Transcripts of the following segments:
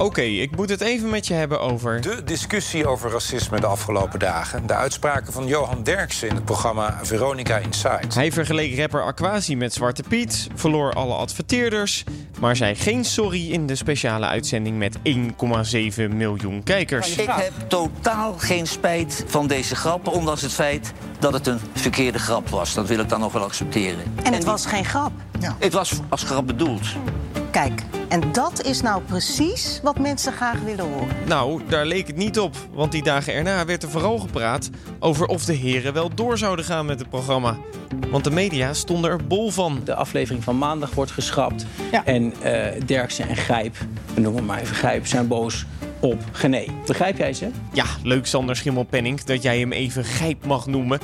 Oké, ik moet het even met je hebben over. De discussie over racisme de afgelopen dagen. De uitspraken van Johan Derksen in het programma Veronica Inside. Hij vergeleek rapper Aquasi met Zwarte Piet, verloor alle adverteerders, maar zei geen sorry in de speciale uitzending met 1,7 miljoen kijkers. Ik heb totaal geen spijt van deze grap, ondanks het feit dat het een verkeerde grap was. Dat wil ik dan nog wel accepteren. En het was geen grap. Het was als grap bedoeld. Kijk, en dat is nou precies wat mensen graag willen horen. Nou, daar leek het niet op, want die dagen erna werd er vooral gepraat over of de heren wel door zouden gaan met het programma. Want de media stonden er bol van. De aflevering van maandag wordt geschrapt. En eh Derksen en Grijp, we noemen maar even Grijp, zijn boos op Gené. Begrijp jij ze? Ja, leuk Sander Schimmelpenning dat jij hem even gijp mag noemen.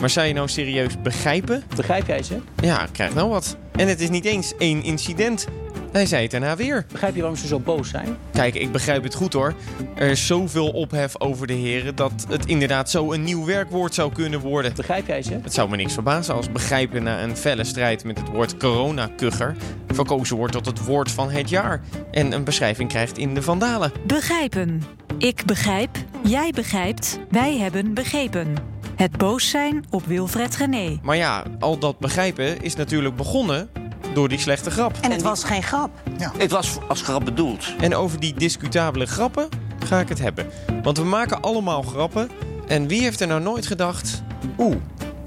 Maar zou je nou serieus begrijpen? Begrijp jij ze? Ja, krijg nou wat. En het is niet eens één incident. Hij zei het daarna weer. Begrijp je waarom ze zo boos zijn? Kijk, ik begrijp het goed hoor. Er is zoveel ophef over de heren dat het inderdaad zo een nieuw werkwoord zou kunnen worden. Begrijp jij ze? Het zou me niks verbazen als begrijpen na een felle strijd met het woord coronakugger verkozen wordt tot het woord van het jaar en een beschrijving krijgt in de Vandalen. Begrijpen. Ik begrijp, jij begrijpt, wij hebben begrepen. Het boos zijn op Wilfred Gené. Maar ja, al dat begrijpen is natuurlijk begonnen door die slechte grap. En het was geen grap. Het was als grap bedoeld. En over die discutabele grappen ga ik het hebben. Want we maken allemaal grappen. En wie heeft er nou nooit gedacht... Oeh,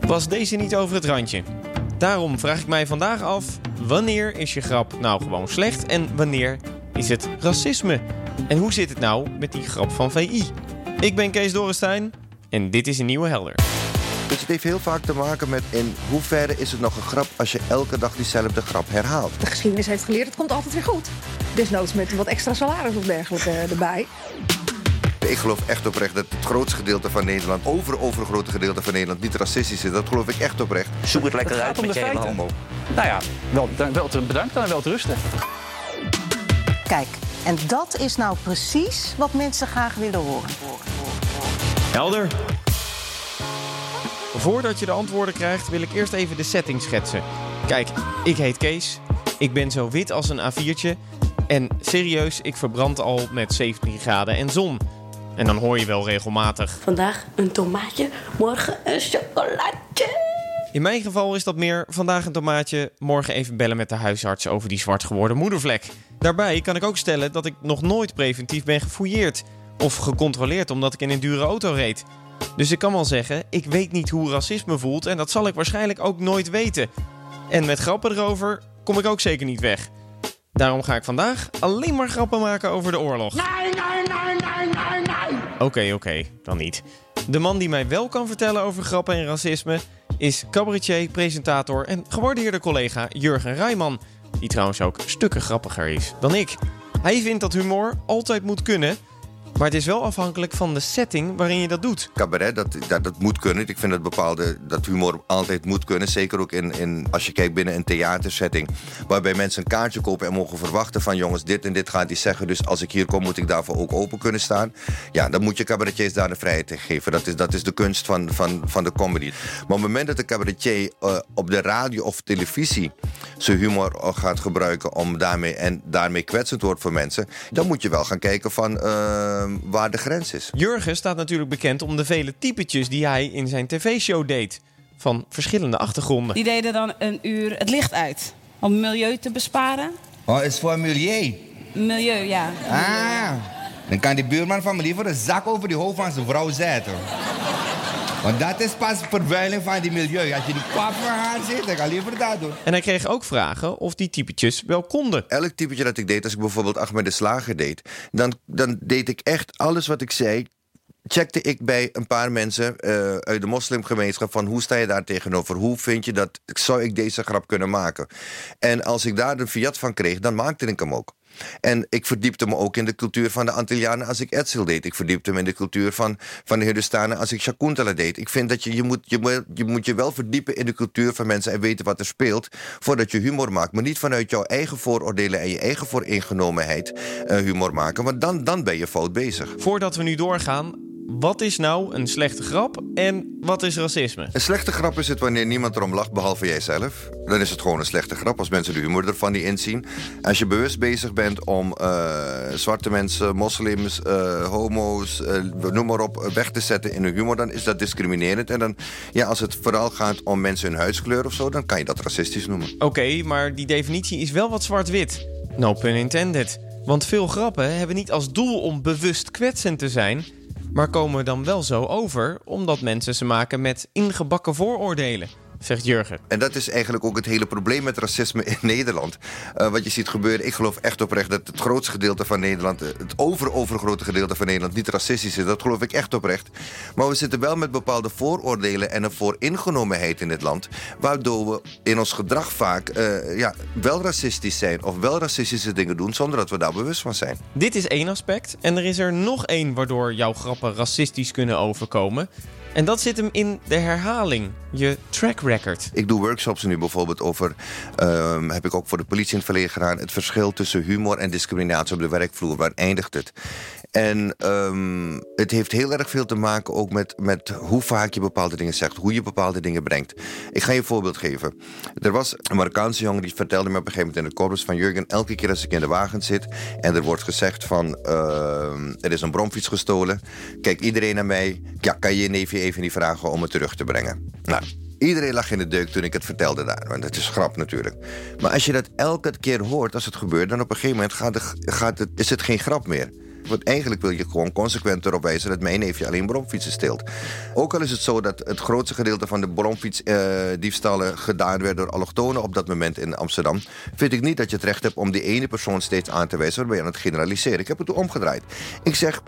was deze niet over het randje? Daarom vraag ik mij vandaag af... Wanneer is je grap nou gewoon slecht? En wanneer is het racisme? En hoe zit het nou met die grap van VI? Ik ben Kees Dorrestein en dit is een nieuwe Helder. Dus het heeft heel vaak te maken met in hoeverre is het nog een grap als je elke dag diezelfde grap herhaalt. De geschiedenis heeft geleerd, het komt altijd weer goed. Desnoods met wat extra salaris of dergelijke eh, erbij. Ik geloof echt oprecht dat het grootste gedeelte van Nederland, over overgrote gedeelte van Nederland, niet racistisch is. Dat geloof ik echt oprecht. Zoek het lekker Het uit om met je hele. Nou ja, wel, wel te bedankt en wel te rusten. Kijk, en dat is nou precies wat mensen graag willen horen. Helder. Voordat je de antwoorden krijgt, wil ik eerst even de setting schetsen. Kijk, ik heet Kees. Ik ben zo wit als een A4'tje. En serieus, ik verbrand al met 17 graden en zon. En dan hoor je wel regelmatig. Vandaag een tomaatje, morgen een chocolaatje. In mijn geval is dat meer vandaag een tomaatje, morgen even bellen met de huisarts over die zwart geworden moedervlek. Daarbij kan ik ook stellen dat ik nog nooit preventief ben gefouilleerd of gecontroleerd omdat ik in een dure auto reed. Dus ik kan wel zeggen, ik weet niet hoe racisme voelt en dat zal ik waarschijnlijk ook nooit weten. En met grappen erover kom ik ook zeker niet weg. Daarom ga ik vandaag alleen maar grappen maken over de oorlog. Nee, nee, nee, nee, nee, nee. Oké, oké, dan niet. De man die mij wel kan vertellen over grappen en racisme is cabaretier, presentator en gewaardeerde collega Jurgen Rijman. Die trouwens ook stukken grappiger is dan ik. Hij vindt dat humor altijd moet kunnen, maar het is wel afhankelijk van de setting waarin je dat doet. Cabaret, dat, dat, moet kunnen. Ik vind dat bepaalde dat humor altijd moet kunnen. Zeker ook in, in, als je kijkt binnen een theatersetting. Waarbij mensen een kaartje kopen en mogen verwachten van jongens, dit en dit gaat hij zeggen. Dus als ik hier kom, moet ik daarvoor ook open kunnen staan. Ja, dan moet je cabaretiers daar de vrijheid in geven. Dat is, dat is de kunst van, van, van de comedy. Maar op het moment dat de cabaretier eh, op de radio of televisie zijn humor eh, gaat gebruiken om daarmee en daarmee kwetsend wordt voor mensen, dan moet je wel gaan kijken van eh, waar de grens is. Jurgen staat natuurlijk bekend om de vele typetjes die hij in zijn tv-show deed. Van verschillende achtergronden. Die deden dan een uur het licht uit. Om milieu te besparen. Oh, is voor milieu. Milieu, ja. Ah, dan kan die buurman van me liever een zak over die hoofd van zijn vrouw zetten. Want dat is pas vervuiling van die milieu. Als je die pap voor haar zit, dan kan liever dat doen. En hij kreeg ook vragen of die typetjes wel konden. Elk typetje dat ik deed, als ik bijvoorbeeld Ahmed de Slager deed, dan, dan deed ik echt alles wat ik zei. Checkte ik bij een paar mensen eh, uit de moslimgemeenschap van hoe sta je daar tegenover? Hoe vind je dat? Zou ik deze grap kunnen maken? En als ik daar de fiat van kreeg, dan maakte ik hem ook. En ik verdiepte me ook in de cultuur van de Antillianen als ik Etzel deed. Ik verdiepte me in de cultuur van, van de Hindustanen als ik Shakuntala deed. Ik vind dat je, je, moet, je, moet- je moet je wel verdiepen in de cultuur van mensen en weten wat er speelt voordat je humor maakt. Maar niet vanuit jouw eigen vooroordelen en je eigen vooringenomenheid eh, humor maken. Want dan, dan ben je fout bezig. Voordat we nu doorgaan, Wat is nou een slechte grap en wat is racisme? Een slechte grap is het wanneer niemand erom lacht behalve jijzelf. Dan is het gewoon een slechte grap als mensen de humor ervan niet inzien. Als je bewust bezig bent om eh, zwarte mensen, moslims, eh, homo's, eh, noem maar op, weg te zetten in hun humor, dan is dat discriminerend. En dan, ja, als het vooral gaat om mensen hun huidskleur of zo, dan kan je dat racistisch noemen. Oké, maar die definitie is wel wat zwart-wit. No pun intended. Want veel grappen hebben niet als doel om bewust kwetsend te zijn, maar komen dan wel zo over omdat mensen ze maken met ingebakken vooroordelen zegt Jurgen. En dat is eigenlijk ook het hele probleem met racisme in Nederland. Uh, wat je ziet gebeuren, ik geloof echt oprecht dat het grootste gedeelte van Nederland, eh, het over-overgrote gedeelte van Nederland, niet racistisch is. Dat geloof ik echt oprecht. Maar we zitten wel met bepaalde vooroordelen en een vooringenomenheid in het land, waardoor we in ons gedrag vaak uh, ja, wel racistisch zijn of wel racistische dingen doen zonder dat we daar bewust van zijn. Dit is één aspect. En er is er nog één waardoor jouw grappen racistisch kunnen overkomen. En dat zit hem in de herhaling, je track record. Ik doe workshops nu bijvoorbeeld over, um, heb ik ook voor de politie in het verleden gedaan, het verschil tussen humor en discriminatie op de werkvloer. Waar eindigt het? En um, het heeft heel erg veel te maken ook met, met hoe vaak je bepaalde dingen zegt, hoe je bepaalde dingen brengt. Ik ga je een voorbeeld geven. Er was een Marokkaanse jongen die vertelde me op een gegeven moment in de korpus van Jurgen, elke keer als ik in de wagen zit en er wordt gezegd van uh, er is een bromfiets gestolen, kijk iedereen naar mij, ja, kan je je neefje even niet vragen om het terug te brengen? Nou, Iedereen lag in de deuk toen ik het vertelde daar. Want het is grap natuurlijk. Maar als je dat elke keer hoort als het gebeurt... dan op een gegeven moment gaat gaat het, is het geen grap meer. Want eigenlijk wil je gewoon consequent erop wijzen dat mijn neefje alleen bromfietsen steelt. Ook al is het zo dat het grootste gedeelte van de bromfietsdiefstallen uh, gedaan werd door allochtonen op dat moment in Amsterdam, vind ik niet dat je het recht hebt om die ene persoon steeds aan te wijzen waarbij je aan het generaliseren. Ik heb het omgedraaid. Ik zeg,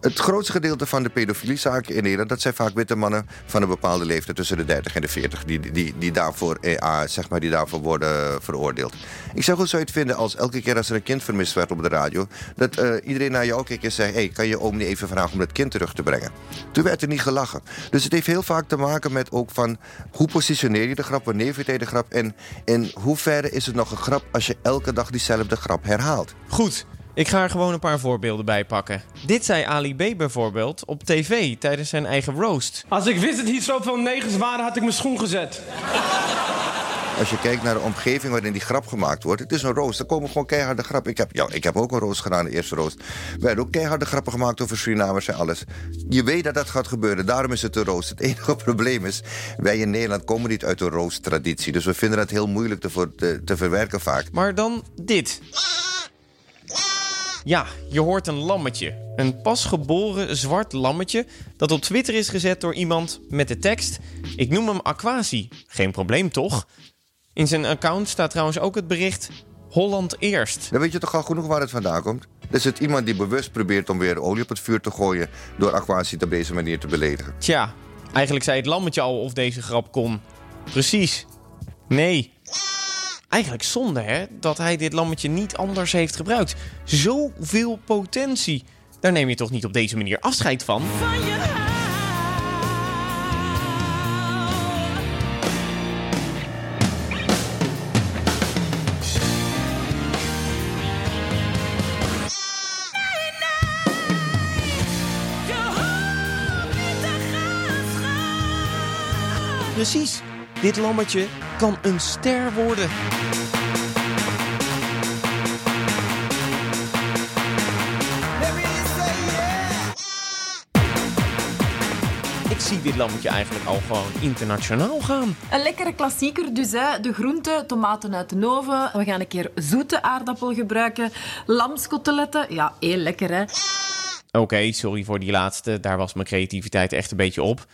het grootste gedeelte van de pedofiliezaken in Nederland... dat zijn vaak witte mannen van een bepaalde leeftijd... tussen de 30 en de 40, die, die, die, daarvoor, eh, zeg maar, die daarvoor worden veroordeeld. Ik zou goed je het vinden als elke keer als er een kind vermist werd op de radio... dat uh, iedereen naar jou keek en zei... hey, kan je oom niet even vragen om dat kind terug te brengen? Toen werd er niet gelachen. Dus het heeft heel vaak te maken met ook van... hoe positioneer je de grap, wanneer vind je de grap... en in hoeverre is het nog een grap als je elke dag diezelfde grap herhaalt. Goed, ik ga er gewoon een paar voorbeelden bij pakken. Dit zei Ali B bijvoorbeeld op tv tijdens zijn eigen roast. Als ik wist dat hier zoveel negens waren, had ik mijn schoen gezet. Als je kijkt naar de omgeving waarin die grap gemaakt wordt, het is een roast. Er komen gewoon keiharde grappen. Ik heb, ja, ik heb ook een roast gedaan, de eerste roast. We hebben ook keiharde grappen gemaakt over Surinamers en alles. Je weet dat dat gaat gebeuren, daarom is het een roast. Het enige probleem is, wij in Nederland komen niet uit een roast-traditie. Dus we vinden het heel moeilijk te, te, te verwerken vaak. Maar dan dit. Ja, je hoort een lammetje. Een pasgeboren zwart lammetje dat op Twitter is gezet door iemand met de tekst... Ik noem hem Aquasi. Geen probleem, toch? In zijn account staat trouwens ook het bericht... Holland eerst. Dan weet je toch al genoeg waar het vandaan komt? Dus het iemand die bewust probeert om weer olie op het vuur te gooien... door Aquasi op deze manier te beledigen. Tja, eigenlijk zei het lammetje al of deze grap kon. Precies. Nee. Eigenlijk zonde, hè? Dat hij dit lammetje niet anders heeft gebruikt. Zoveel potentie. Daar neem je toch niet op deze manier afscheid van? Precies. Dit lammetje kan een ster worden. Ik zie dit lammetje eigenlijk al gewoon internationaal gaan. Een lekkere klassieker dus, hè. De groenten, tomaten uit de oven. We gaan een keer zoete aardappel gebruiken. Lamskoteletten, ja, heel lekker, hè. Oké, sorry voor die laatste. Daar was mijn creativiteit echt een beetje op.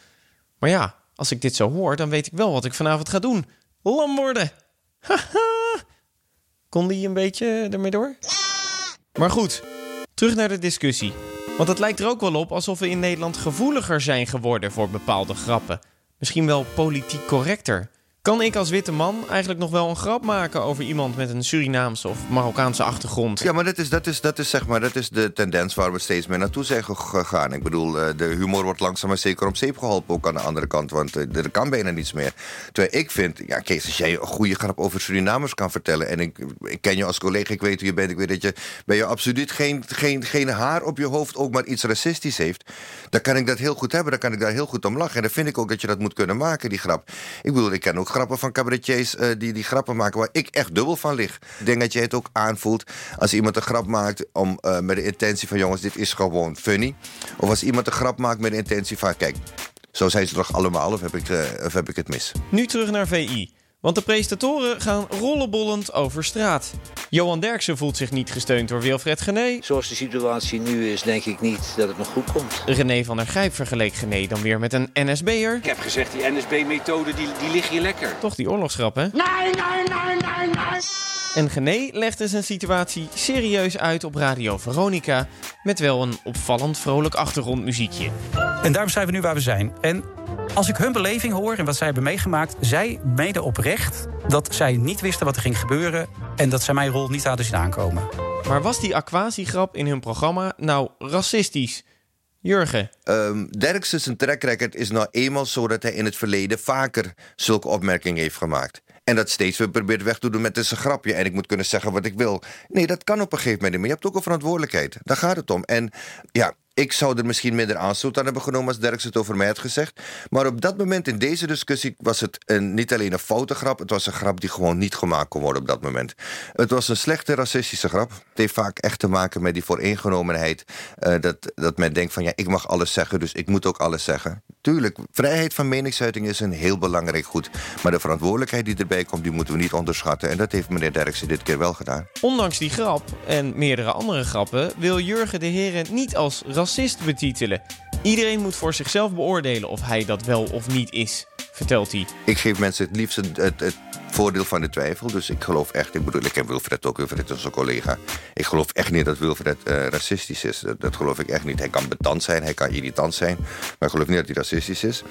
Maar ja, als ik dit zo hoor, dan weet ik wel wat ik vanavond ga doen. Lam worden. Haha. Kon die een beetje ermee door? Maar goed, terug naar de discussie. Want het lijkt er ook wel op alsof we in Nederland gevoeliger zijn geworden voor bepaalde grappen. Misschien wel politiek correcter. Kan ik als witte man eigenlijk nog wel een grap maken over iemand met een Surinaamse of Marokkaanse achtergrond? Ja, maar dat is, dat, is, dat, is, zeg maar, dat is de tendens waar we steeds meer naartoe zijn gegaan. Ik bedoel, eh, de humor wordt langzaam maar zeker op zeep geholpen, ook aan de andere kant. Want eh, er kan bijna niets meer. Terwijl ik vind, ja, Kees, als jij een goede grap over Surinamers kan vertellen. en ik, ik ken je als collega, ik weet hoe je bent. Ik weet dat je bij je absoluut geen, geen, geen haar op je hoofd ook maar iets racistisch heeft. Dan kan ik dat heel goed hebben, dan kan ik daar heel goed om lachen. En dan vind ik ook dat je dat moet kunnen maken, die grap. Ik bedoel, ik ken ook grappen van cabaretiers uh, die, die grappen maken waar ik echt dubbel van lig. Ik denk dat jij het ook aanvoelt als iemand een grap maakt om, uh, met de intentie van jongens, dit is gewoon funny. Of als iemand een grap maakt met de intentie van kijk, zo zijn ze toch allemaal of heb ik, uh, of heb ik het mis? Nu terug naar VI. Want de presentatoren gaan rollenbollend over straat. Johan Derksen voelt zich niet gesteund door Wilfred Gené. Zoals de situatie nu is, denk ik niet dat het nog goed komt. René van der Grijp vergeleek Gené dan weer met een NSB'er. Ik heb gezegd, die NSB-methode die, die ligt hier lekker. Toch die oorlogsgrap, hè? Nee, nee, nee, nee, nee. En Gené legde zijn situatie serieus uit op Radio Veronica... met wel een opvallend vrolijk achtergrondmuziekje. En daarom zijn we nu waar we zijn. En als ik hun beleving hoor en wat zij hebben meegemaakt... zij mede oprecht dat zij niet wisten wat er ging gebeuren... en dat zij mijn rol niet hadden zien aankomen. Maar was die aquasiegrap in hun programma nou racistisch? Jurgen. Um, Derksen zijn track record is nou eenmaal zo dat hij in het verleden vaker zulke opmerkingen heeft gemaakt. En dat steeds weer probeert weg te doen met een grapje. En ik moet kunnen zeggen wat ik wil. Nee, dat kan op een gegeven moment niet. Maar je hebt ook een verantwoordelijkheid. Daar gaat het om. En ja, ik zou er misschien minder aanstoot aan hebben genomen als Derks het over mij had gezegd. Maar op dat moment in deze discussie was het een, niet alleen een foute grap. Het was een grap die gewoon niet gemaakt kon worden op dat moment. Het was een slechte racistische grap. Het heeft vaak echt te maken met die vooringenomenheid. Uh, dat, dat men denkt van ja, ik mag alles zeggen, dus ik moet ook alles zeggen. Tuurlijk, vrijheid van meningsuiting is een heel belangrijk goed. Maar de verantwoordelijkheid die erbij komt, die moeten we niet onderschatten. En dat heeft meneer Derksen dit keer wel gedaan. Ondanks die grap en meerdere andere grappen wil Jurgen de Heren niet als racist betitelen. Iedereen moet voor zichzelf beoordelen of hij dat wel of niet is, vertelt hij. Ik geef mensen het liefst het, voordeel van de twijfel. Dus ik geloof echt, ik bedoel, ik ken Wilfred ook, Wilfred is een collega. Ik geloof echt niet dat Wilfred uh, racistisch is. Dat, dat, geloof ik echt niet. Hij kan betant zijn, hij kan irritant zijn. Maar ik geloof niet dat hij racistisch is.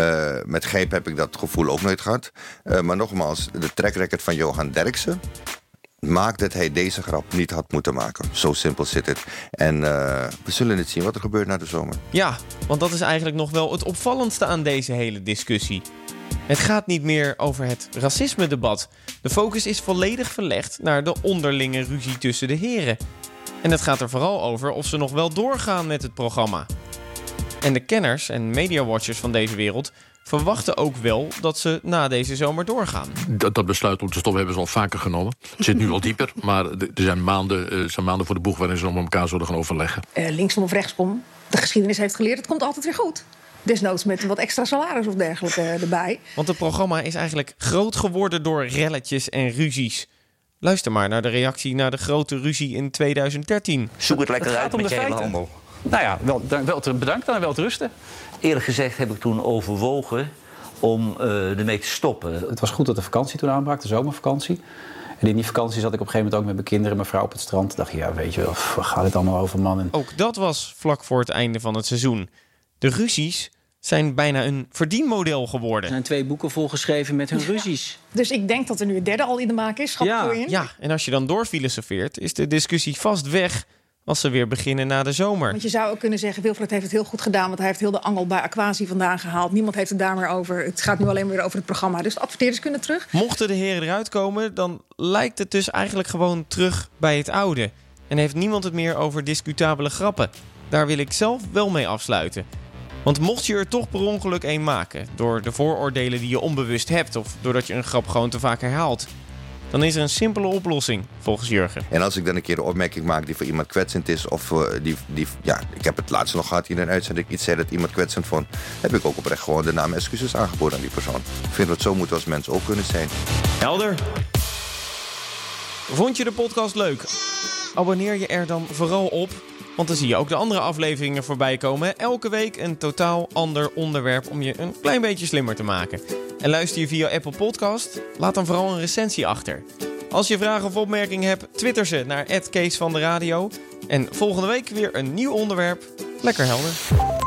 Uh, met Gijp heb ik dat gevoel ook nooit gehad. Uh, maar nogmaals, de track record van Johan Derksen maakt dat hij deze grap niet had moeten maken. Zo simpel zit het. En uh, we zullen het zien wat er gebeurt na de zomer. Ja, want dat is eigenlijk nog wel het opvallendste aan deze hele discussie. Het gaat niet meer over het racisme-debat. De focus is volledig verlegd naar de onderlinge ruzie tussen de heren. En het gaat er vooral over of ze nog wel doorgaan met het programma. En de kenners en mediawatchers van deze wereld verwachten ook wel dat ze na deze zomer doorgaan. Dat, dat besluit om te stoppen hebben ze al vaker genomen. Het zit nu al dieper, maar er zijn maanden, er zijn maanden voor de boeg... waarin ze nog met elkaar zullen gaan overleggen. Uh, linksom of rechtsom, de geschiedenis heeft geleerd... het komt altijd weer goed. Desnoods met wat extra salaris of dergelijke erbij. Want het programma is eigenlijk groot geworden door relletjes en ruzies. Luister maar naar de reactie na de grote ruzie in 2013. Zoek het lekker het uit met je hele handel. Nou ja, wel, wel te, bedankt en wel te rusten. Eerlijk gezegd heb ik toen overwogen om uh, ermee te stoppen. Het was goed dat de vakantie toen aanbrak, de zomervakantie. En in die vakantie zat ik op een gegeven moment ook met mijn kinderen en mijn vrouw op het strand. dacht ja, weet je wel, waar gaat het allemaal over, man? Ook dat was vlak voor het einde van het seizoen. De ruzies zijn bijna een verdienmodel geworden. Er zijn twee boeken volgeschreven met hun ruzies. Dus ik denk dat er nu een derde al in de maak is. Ja, voor in. ja, en als je dan doorfilosofeert, is de discussie vast weg als ze weer beginnen na de zomer. Want je zou ook kunnen zeggen, Wilfred heeft het heel goed gedaan... want hij heeft heel de angel bij Aquasi vandaan gehaald. Niemand heeft het daar meer over. Het gaat nu alleen weer over het programma. Dus de adverteerders kunnen terug. Mochten de heren eruit komen, dan lijkt het dus eigenlijk gewoon terug bij het oude. En heeft niemand het meer over discutabele grappen. Daar wil ik zelf wel mee afsluiten. Want mocht je er toch per ongeluk een maken, door de vooroordelen die je onbewust hebt of doordat je een grap gewoon te vaak herhaalt, dan is er een simpele oplossing, volgens Jurgen. En als ik dan een keer een opmerking maak die voor iemand kwetsend is, of uh, die, die, ja, ik heb het laatst nog gehad hier in een uitzending, ik iets zei dat iemand kwetsend vond, heb ik ook oprecht gewoon de naam excuses aangeboden aan die persoon. Ik vind dat zo moeten als mensen ook kunnen zijn. Helder. Vond je de podcast leuk? Abonneer je er dan vooral op. Want dan zie je ook de andere afleveringen voorbij komen. Elke week een totaal ander onderwerp om je een klein beetje slimmer te maken. En luister je via Apple Podcast? Laat dan vooral een recensie achter. Als je vragen of opmerkingen hebt, twitter ze naar Kees van de Radio. En volgende week weer een nieuw onderwerp. Lekker helder.